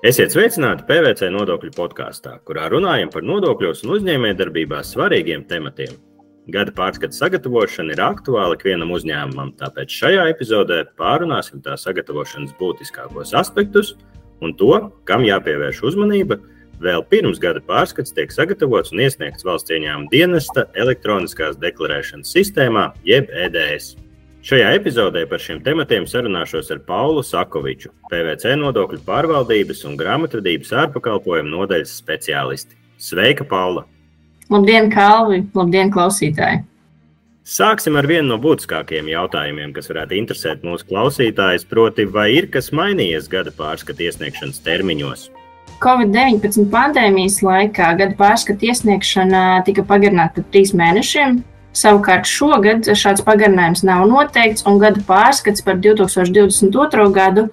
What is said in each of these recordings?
Esiet sveicināti PVC nodokļu podkāstā, kurā runājam par nodokļos un uzņēmējdarbībā svarīgiem tematiem. Gada pārskata sagatavošana ir aktuāla ikvienam uzņēmumam, tāpēc šajā epizodē pārunāsim tā sagatavošanas būtiskākos aspektus un to, kam jāpievērš uzmanība vēl pirms gada pārskats tiek sagatavots un iesniegts valsts ieņēmuma dienesta elektroniskās deklarēšanas sistēmā, jeb EDS. Šajā epizodē par šiem tematiem sarunāšos ar Paulu Sakoviču, PVC nodokļu pārvaldības un grāmatvedības ārpakalpojumu nodaļas speciālisti. Sveika, Paula! Labdien, Kalvi! Labdien, klausītāji! Sāksim ar vienu no būtiskākajiem jautājumiem, kas varētu interesēt mūsu klausītājus, proti, vai ir kas mainījies gada pārskata iesniegšanas termiņos? Covid-19 pandēmijas laikā gada pārskata iesniegšana tika pagarināta par trīs mēnešiem, Savukārt šogad šāds pagarinājums nav noteikts, un gada pārskats par 2022. gadu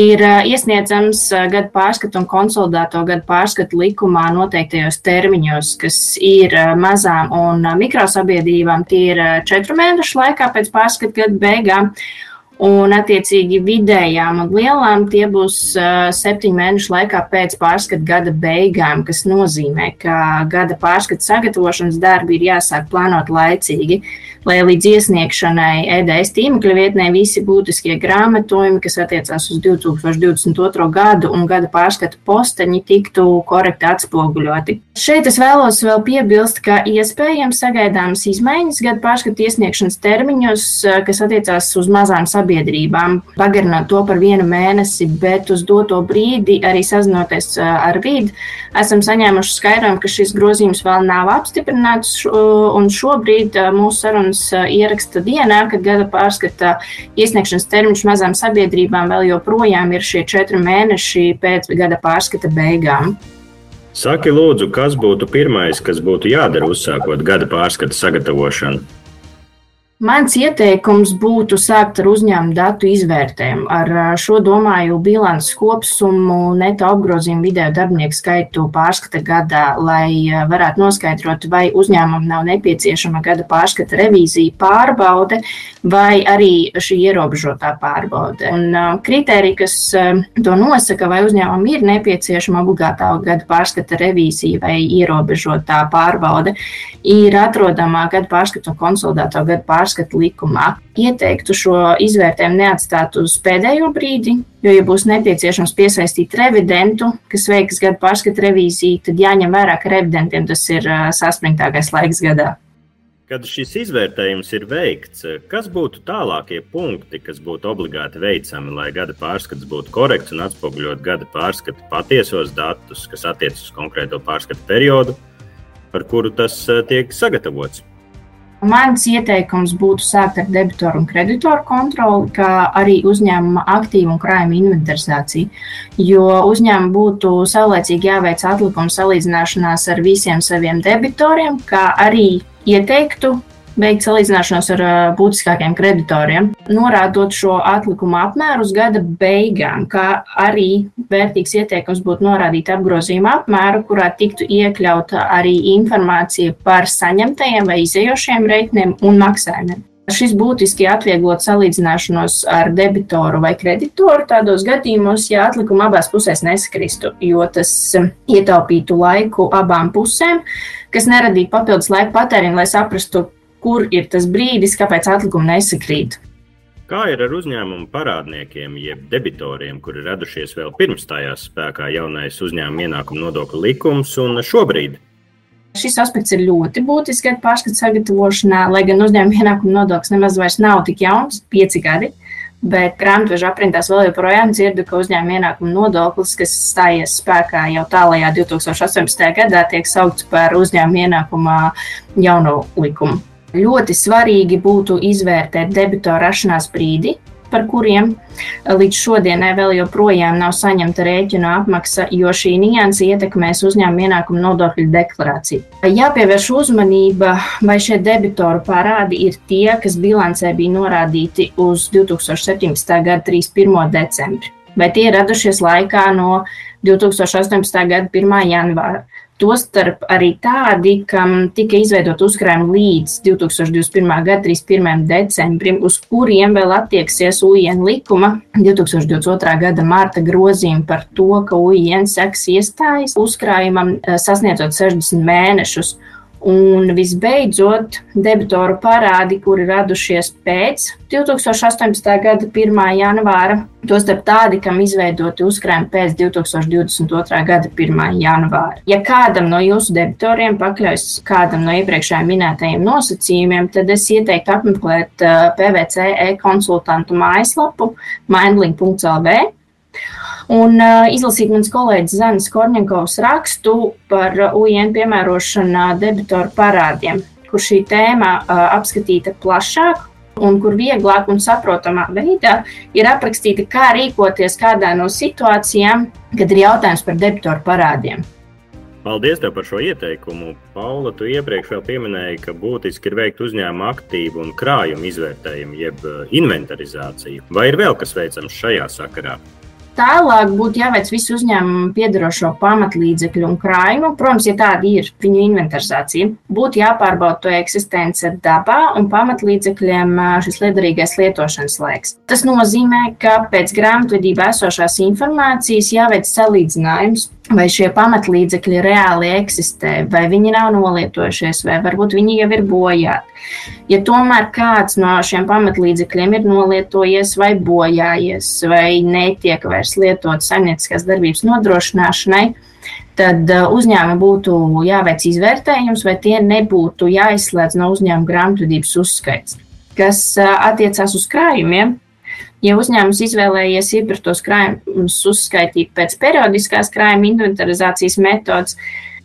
ir iesniedzams gada pārskatu un konsolidēto gada pārskatu likumā noteiktajos termiņos, kas ir mazām un mikrosabiedrībām. Tie ir četru mēnešu laikā pēc pārskatu gada beigām. Un, attiecīgi, vidējām un lielām tie būs uh, septiņu mēnešu laikā pēc pārskata gada beigām, kas nozīmē, ka gada pārskata sagatavošanas darbi ir jāsāk plānot laicīgi, lai līdz iesniegšanai EDS tīmekļa vietnē visi būtiskie grāmatojumi, kas attiecās uz 2022. gadu un gada pārskata posteņi, tiktu korekti atspoguļoti. Šeit es vēlos vēl piebilst, ka iespējams sagaidāmas izmaiņas gada pārskata iesniegšanas termiņos, kas attiecās uz mazām sabiedrībām sabiedrībām, pagarināt to par vienu mēnesi, bet uz doto brīdi, arī sazinoties ar vidi, esam saņēmuši skaidrojumu, ka šis grozījums vēl nav apstiprināts. Un šobrīd mūsu sarunas ieraksta dienā, kad gada pārskata iesniegšanas termiņš mazām sabiedrībām vēl joprojām ir šie četri mēneši pēc gada pārskata beigām. Saki, lūdzu, kas būtu pirmais, kas būtu jādara uzsākot gada pārskata sagatavošanu? Mans ieteikums būtu sākt ar uzņēmuma datu izvērtējumu. Ar šo domāju bilances kopsumu, neto apgrozījumu, vidēju darbinieku skaitu pārskata gadā, lai varētu noskaidrot, vai uzņēmumam nav nepieciešama gada pārskata revīzija pārbaude vai arī šī ierobežotā pārbaude. Un kriteriji, kas to nosaka, vai uzņēmumam ir nepieciešama obligātā gada pārskata revīzija vai ierobežotā pārbaude, ir atrodama gada pārskata un konsolidēto gada pārskata pārskatu likumā. Ieteiktu šo izvērtējumu neatstāt uz pēdējo brīdi, jo, ja būs nepieciešams piesaistīt revidentu, kas veiks gadu pārskatu revīziju, tad jāņem vērā, ka revidentiem tas ir saspringtākais laiks gadā. Kad šis izvērtējums ir veikts, kas būtu tālākie punkti, kas būtu obligāti veicami, lai gada pārskats būtu korekts un atspoguļot gada pārskata patiesos datus, kas attiecas uz konkrēto pārskatu periodu, par kuru tas tiek sagatavots? Mans ieteikums būtu sākt ar debitoru un kreditoru kontroli, kā arī uzņēmuma aktīvu un krājuma inventarizāciju. Jo uzņēmumam būtu saulēcīgi jāveic atlikuma salīdzināšanās ar visiem saviem debitoriem, kā arī ieteiktu veikt salīdzināšanos ar būtiskākiem kreditoriem, norādot šo atlikumu apmēru uz gada beigām, kā arī vērtīgs ieteikums būtu norādīt apgrozījuma apmēru, kurā tiktu iekļauta arī informācija par saņemtajiem vai izējošiem reitniem un maksājumiem. Šis būtiski atvieglot salīdzināšanos ar debitoru vai kreditoru tādos gadījumos, ja atlikuma abās pusēs neskristu, jo tas ietaupītu laiku abām pusēm, kas neradītu papildus laika patēriņu, lai saprastu, kur ir tas brīdis, kāpēc atlikumi nesakrīt. Kā ir ar uzņēmumu parādniekiem, jeb debitoriem, kuri radušies vēl pirms stājās spēkā jaunais uzņēmuma ienākuma nodokļu likums un šobrīd? Šis aspekts ir ļoti būtisks gadu pārskatu sagatavošanā, lai gan uzņēmuma ienākuma nodoklis nemaz vairs nav tik jauns, pieci gadi. Bet grāmatveža aprindās vēl joprojām dzirdu, ka uzņēmuma ienākuma nodoklis, kas stājies spēkā jau tālākajā 2018. gadā, tiek saukts par uzņēmuma ienākuma jauno likumu. Ļoti svarīgi būtu izvērtēt debitora rašanās brīdi, par kuriem līdz šodienai vēl joprojām nav saņemta rēķina apmaksa, jo šī nianse ietekmēs uzņēmuma ienākuma nodokļu deklarāciju. Jāpievērš uzmanība, vai šie debitoru parādi ir tie, kas bilancē bija norādīti uz 2017. gada 31. decembri, vai tie ir radušies laikā no 2018. gada 1. janvāra. Tostarp arī tādi, kam tika izveidot uzkrājumi līdz 2021. gada 31. decembrim, uz kuriem vēl attieksies UN likuma 2022. gada marta grozījumi par to, ka UN seks iestājas uzkrājumam eh, sasniedzot 60 mēnešus. Un visbeidzot, debitoru parādi, kuri radušies pēc 2018. gada 1. janvāra, tostarp tādi, kam izveidoti uzkrājumi pēc 2022. gada 1. janvāra. Ja kādam no jūsu debitoriem pakļaujas kādam no iepriekšējā minētajiem nosacījumiem, tad es ieteiktu apmeklēt eh, PVC e-konsultantu mājaslapu mindlink.lv un uh, izlasīt mans kolēģis Zanis Korņakovs rakstu par UN piemērošanu debitoru parādiem, kur šī tēma uh, apskatīta plašāk un kur vieglāk un saprotamā veidā ir aprakstīta, kā rīkoties kādā no situācijām, kad ir jautājums par debitoru parādiem. Paldies par šo ieteikumu. Paula, tu iepriekš vēl pieminēji, ka būtiski ir veikt uzņēmuma aktīvu un krājumu izvērtējumu, jeb inventarizāciju. Vai ir vēl kas veicams šajā sakarā? Tālāk būtu jāveic visu uzņēmumu piedarošo pamatlīdzekļu un krājumu. Protams, ja tāda ir viņu inventarizācija, būtu jāpārbauda to eksistence dabā un pamatlīdzekļiem šis liederīgais lietošanas laiks. Tas nozīmē, ka pēc grāmatvedībā esošās informācijas jāveic salīdzinājums vai šie pamatlīdzekļi reāli eksistē, vai viņi nav nolietojušies, vai varbūt viņi jau ir bojāti. Ja tomēr kāds no šiem pamatlīdzekļiem ir nolietojies vai bojājies, vai netiek vairs lietots saimnieciskās darbības nodrošināšanai, tad uh, uzņēmumam būtu jāveic izvērtējums, vai tie nebūtu jāizslēdz no uzņēmuma grāmatvedības uzskaits. Kas uh, attiecās uz krājumiem, Ja uzņēmums izvēlējies iepirktos krājumus uzskaitīt pēc periodiskās krājuma inventarizācijas metodas,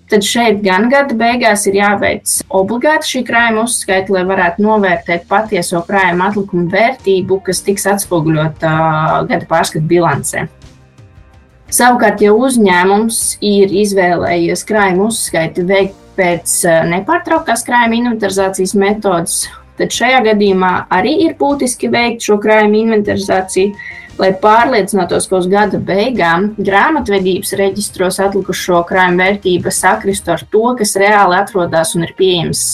tad šeit gan gada beigās ir jāveic obligāti šī krājuma uzskaita, lai varētu novērtēt patieso krājuma atlikumu vērtību, kas tiks atspoguļota gada pārskatu bilancē. Savukārt, ja uzņēmums ir izvēlējies krājuma uzskaiti veikt pēc nepārtrauktās krājuma inventarizācijas metodas, tad šajā gadījumā arī ir būtiski veikt šo krājumu inventarizāciju, lai pārliecinātos, ka uz gada beigām grāmatvedības reģistros atlikušo krājumu vērtība sakristu ar to, kas reāli atrodas un ir pieejams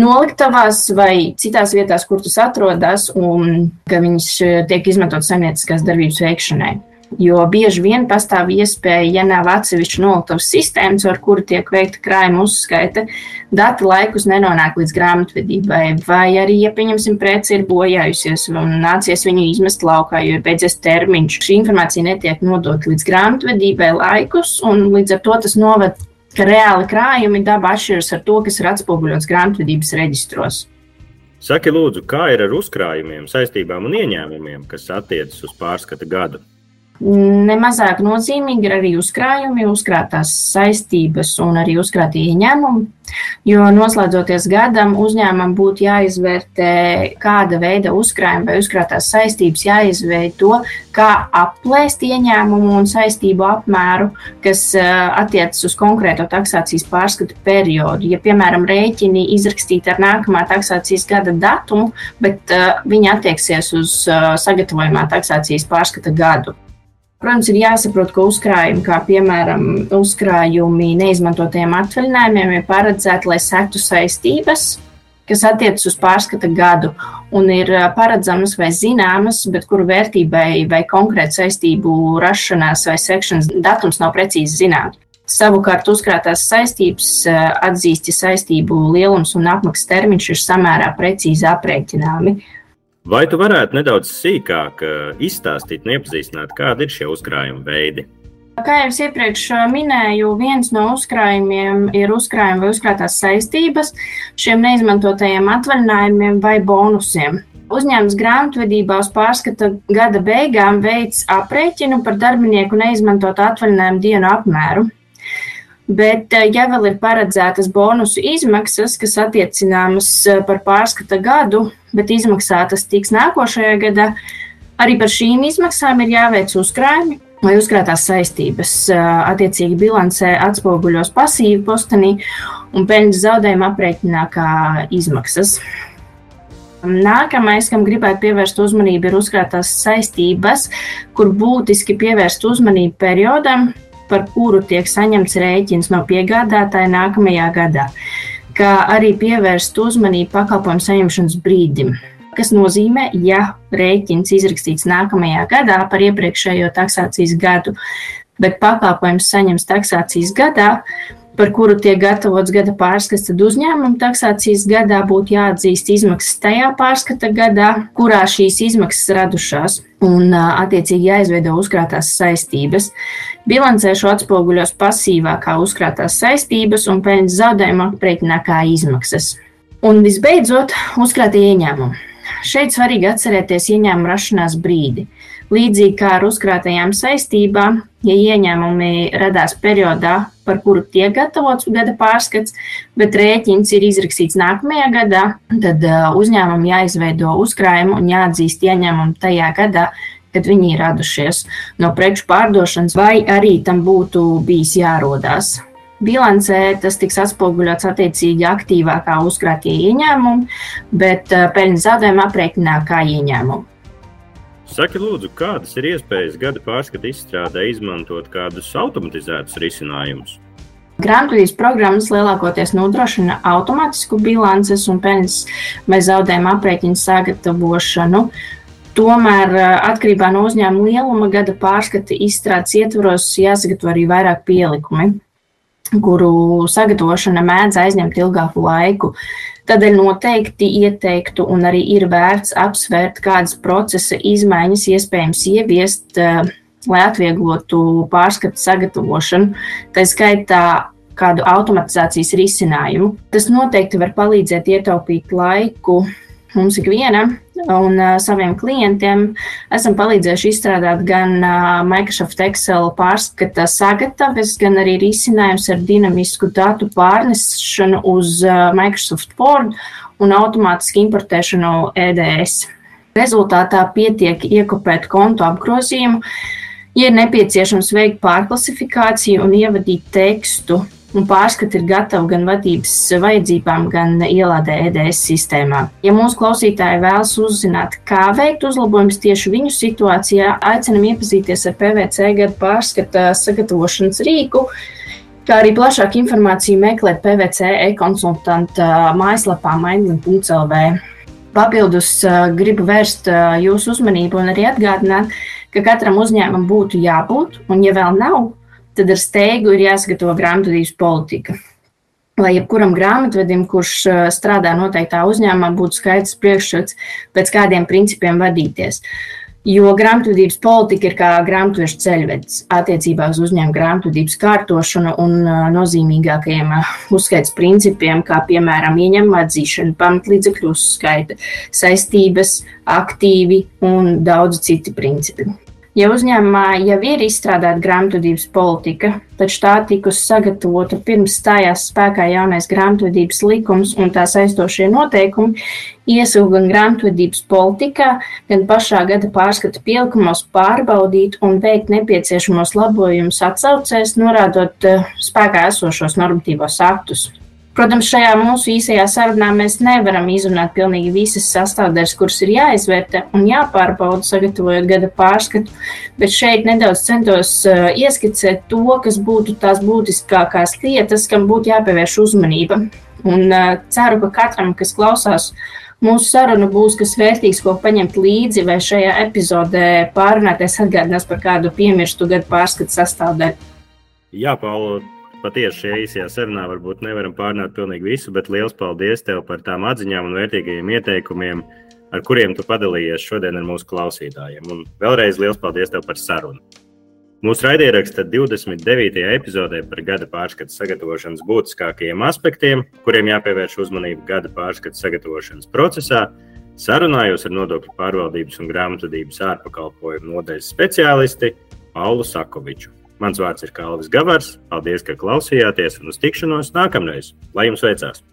noliktavās vai citās vietās, kur tas atrodas, un ka viņas tiek izmantotas saimnieciskās darbības veikšanai. Jo bieži vien pastāv iespēja, ja nav atsevišķa noliktavas sistēmas, ar kuru tiek veikta krājuma uzskaita, dati laikus nenonāk līdz grāmatvedībai. Vai arī, ja pieņemsim, preci ir bojājusies un nācies viņu izmest laukā, jo ir beidzies termiņš, šī informācija netiek nodota līdz grāmatvedībai laikus, un līdz ar to tas noved, ka reāli krājumi daba atšķiras ar to, kas ir atspoguļots grāmatvedības reģistros. Saki, lūdzu, kā ir ar uzkrājumiem, saistībām un ieņēmumiem, kas attiecas uz pārskata gadu? Nemazāk nozīmīgi ir arī uzkrājumi, uzkrātās saistības un arī uzkrātie ieņēmumi. Jo noslēdzoties gadam, uzņēmumam būtu jāizvērtē, kāda veida uzkrājumi vai uzkrātās saistības jāizveido, kā aplēst ieņēmumu un saistību apmēru, kas eh, attiecas uz konkrēto taksācijas pārskatu periodu. Ja, piemēram, rēķini izrakstīti ar nākamā taksācijas gada datumu, bet uh, viņi attieksies uz uh, sagatavojumā taksācijas pārskata gadu. Protams, ir jāsaprot, ka uzkrājumi, kā piemēram uzkrājumi neizmantotajiem atvaļinājumiem, ir paredzēti, lai sektu saistības, kas attiecas uz pārskata gadu un ir paredzamas vai zināmas, bet kuru vērtībai vai konkrētu saistību rašanās vai sekšanas datums nav precīzi zināms. Savukārt, uzkrātās saistības atzīst, ja saistību lielums un apmaksas termiņš ir samērā precīzi aprēķināmi. Vai tu varētu nedaudz sīkāk eh, izstāstīt, nepazīstināt, kādi ir šie uzkrājuma veidi? Kā jau es iepriekš eh, minēju, viens no uzkrājumiem ir uzkrājuma vai uzkrātās saistības šiem neizmantotajiem atvaļinājumiem vai bonusiem. Uzņēmums grāmatvedībā uz pārskata gada beigām veids aprēķinu par darbinieku neizmantotu atvaļinājumu dienu apmēru. Bet, eh, ja vēl ir paredzētas bonusu izmaksas, kas attiecināmas eh, par pārskata gadu, bet izmaksātas tiks nākošajā gadā, arī par šīm izmaksām ir jāveic uzkrājumi vai uzkrātās saistības. Eh, attiecīgi bilancē atspoguļos pasīvu postenī un peļņas zaudējuma aprēķinā kā izmaksas. Nākamais, kam gribētu pievērst uzmanību, ir uzkrātās saistības, kur būtiski pievērst uzmanību periodam, par kuru tiek saņemts rēķins no piegādātāja nākamajā gadā, kā arī pievērst uzmanību pakalpojumu saņemšanas brīdim. Tas nozīmē, ja rēķins izrakstīts nākamajā gadā par iepriekšējo taksācijas gadu, bet pakalpojums saņems taksācijas gadā, par kuru tiek gatavots gada pārskats, tad uzņēmuma taksācijas gadā būtu jāatzīst izmaksas tajā pārskata gadā, kurā šīs izmaksas radušās, un attiecīgi jāizveido uzkrātās saistības. Bilancē šo atspoguļos pasīvā kā uzkrātās saistības un peļņas zaudējuma aprēķinā kā izmaksas. Un visbeidzot, uzkrātie ieņēmumi. Šeit svarīgi atcerēties ieņēmuma rašanās brīdi. Līdzīgi kā ar uzkrātajām saistībām, ja ieņēmumi radās periodā, par kuru tiek gatavots gada pārskats, bet rēķins ir izrakstīts nākamajā gadā, tad uzņēmumam jāizveido uzkrājumu un jāatzīst ieņēmumu tajā gadā, kad viņi ir radušies no preču pārdošanas, vai arī tam būtu bijis jārodās. Bilancē tas tiks atspoguļots attiecīgi aktīvākā uzkrātie ieņēmumi, bet peļņas zaudējuma aprēķinā kā ieņēmumu. Saki, lūdzu, kādas ir iespējas gada pārskata izstrādē izmantot kādus automatizētus risinājumus? Grāmatvedības programmas lielākoties nodrošina automātisku bilances un peļņas vai zaudējuma aprēķinu sagatavošanu. Tomēr, atkarībā no uzņēmuma lieluma, gada pārskata izstrādes ietvaros jāsagatavo arī vairāk pielikumi, kuru sagatavošana mēdz aizņemt ilgāku laiku. Tādēļ noteikti ieteiktu un arī ir vērts apsvērt, kādas procesa izmaiņas iespējams ieviest, eh, lai atvieglotu pārskatu sagatavošanu. Tā skaitā kādu automatizācijas risinājumu. Tas noteikti var palīdzēt ietaupīt laiku mums ikvienam un uh, saviem klientiem esam palīdzējuši izstrādāt gan uh, Microsoft Excel pārskata sagatāves, gan arī risinājums ar dinamisku datu pārnešanu uz uh, Microsoft Word un automātiski importēšanu EDS. Rezultātā pietiek iekopēt kontu apgrozījumu, ja ir nepieciešams veikt pārklasifikāciju un ievadīt tekstu un pārskati ir gatavi gan vadības vajadzībām, gan ielādē EDS sistēmā. Ja mūsu klausītāji vēlas uzzināt, kā veikt uzlabojumus tieši viņu situācijā, aicinam iepazīties ar PVC gadu pārskata sagatavošanas rīku. Kā arī plašāku informāciju meklēt PVC e-konsultanta mājaslapā maidlin.lv. Papildus gribu vērst jūsu uzmanību un arī atgādināt, ka katram uzņēmumam būtu jābūt, un ja vēl nav, tad ar steigu ir jāsagatavo grāmatvedības politika. Lai jebkuram grāmatvedim, kurš strādā noteiktā uzņēmumā, būtu skaidrs priekšstats, pēc kādiem principiem vadīties. Jo grāmatvedības politika ir kā grāmatveža ceļvedis attiecībā uz uzņēmuma grāmatvedības kārtošanu un nozīmīgākajiem uzskaits principiem, kā piemēram ieņēmuma atzīšana, pamatlīdzekļu uzskaita, saistības, aktīvi un daudz citi principi. Ja uzņēmumā jau ir izstrādāta grāmatvedības politika, taču tā tikusi sagatavota pirms stājās spēkā jaunais grāmatvedības likums un tā saistošie noteikumi, iesaku gan grāmatvedības politikā, gan pašā gada pārskata pielikumos pārbaudīt un veikt nepieciešamos labojumus atsaucēs, norādot eh, spēkā esošos normatīvos aktus. Protams, šajā mūsu īsajā sarunā mēs nevaram izrunāt pilnīgi visas sastāvdaļas, kuras ir jāizvērtē un jāpārbauda, sagatavojot gada pārskatu, bet šeit nedaudz centos uh, ieskicēt to, kas būtu tās būtiskākās lietas, kam būtu jāpievērš uzmanība. Un uh, ceru, ka katram, kas klausās mūsu sarunu, būs kas vērtīgs, ko paņemt līdzi, vai šajā epizodē pārunāties atgādinās par kādu piemirstu gadu pārskatu sastāvdaļu. Jā, Paula, patiesi šajā īsajā sarunā varbūt nevaram pārnāt pilnīgi visu, bet liels paldies tev par tām atziņām un vērtīgajiem ieteikumiem, ar kuriem tu padalījies šodien ar mūsu klausītājiem. Un vēlreiz liels paldies tev par sarunu. Mūsu raidieraksta 29. epizodē par gada pārskatu sagatavošanas būtiskākajiem aspektiem, kuriem jāpievērš uzmanība gada pārskatu sagatavošanas procesā, sarunājos ar nodokļu pārvaldības un grāmatvedības ārpakalpojumu nodaļas speciālisti Paulu Sakoviču. Mans vārds ir Kalvis Gavars. Paldies, ka klausījāties un uz tikšanos nākamreiz. Lai jums veicās!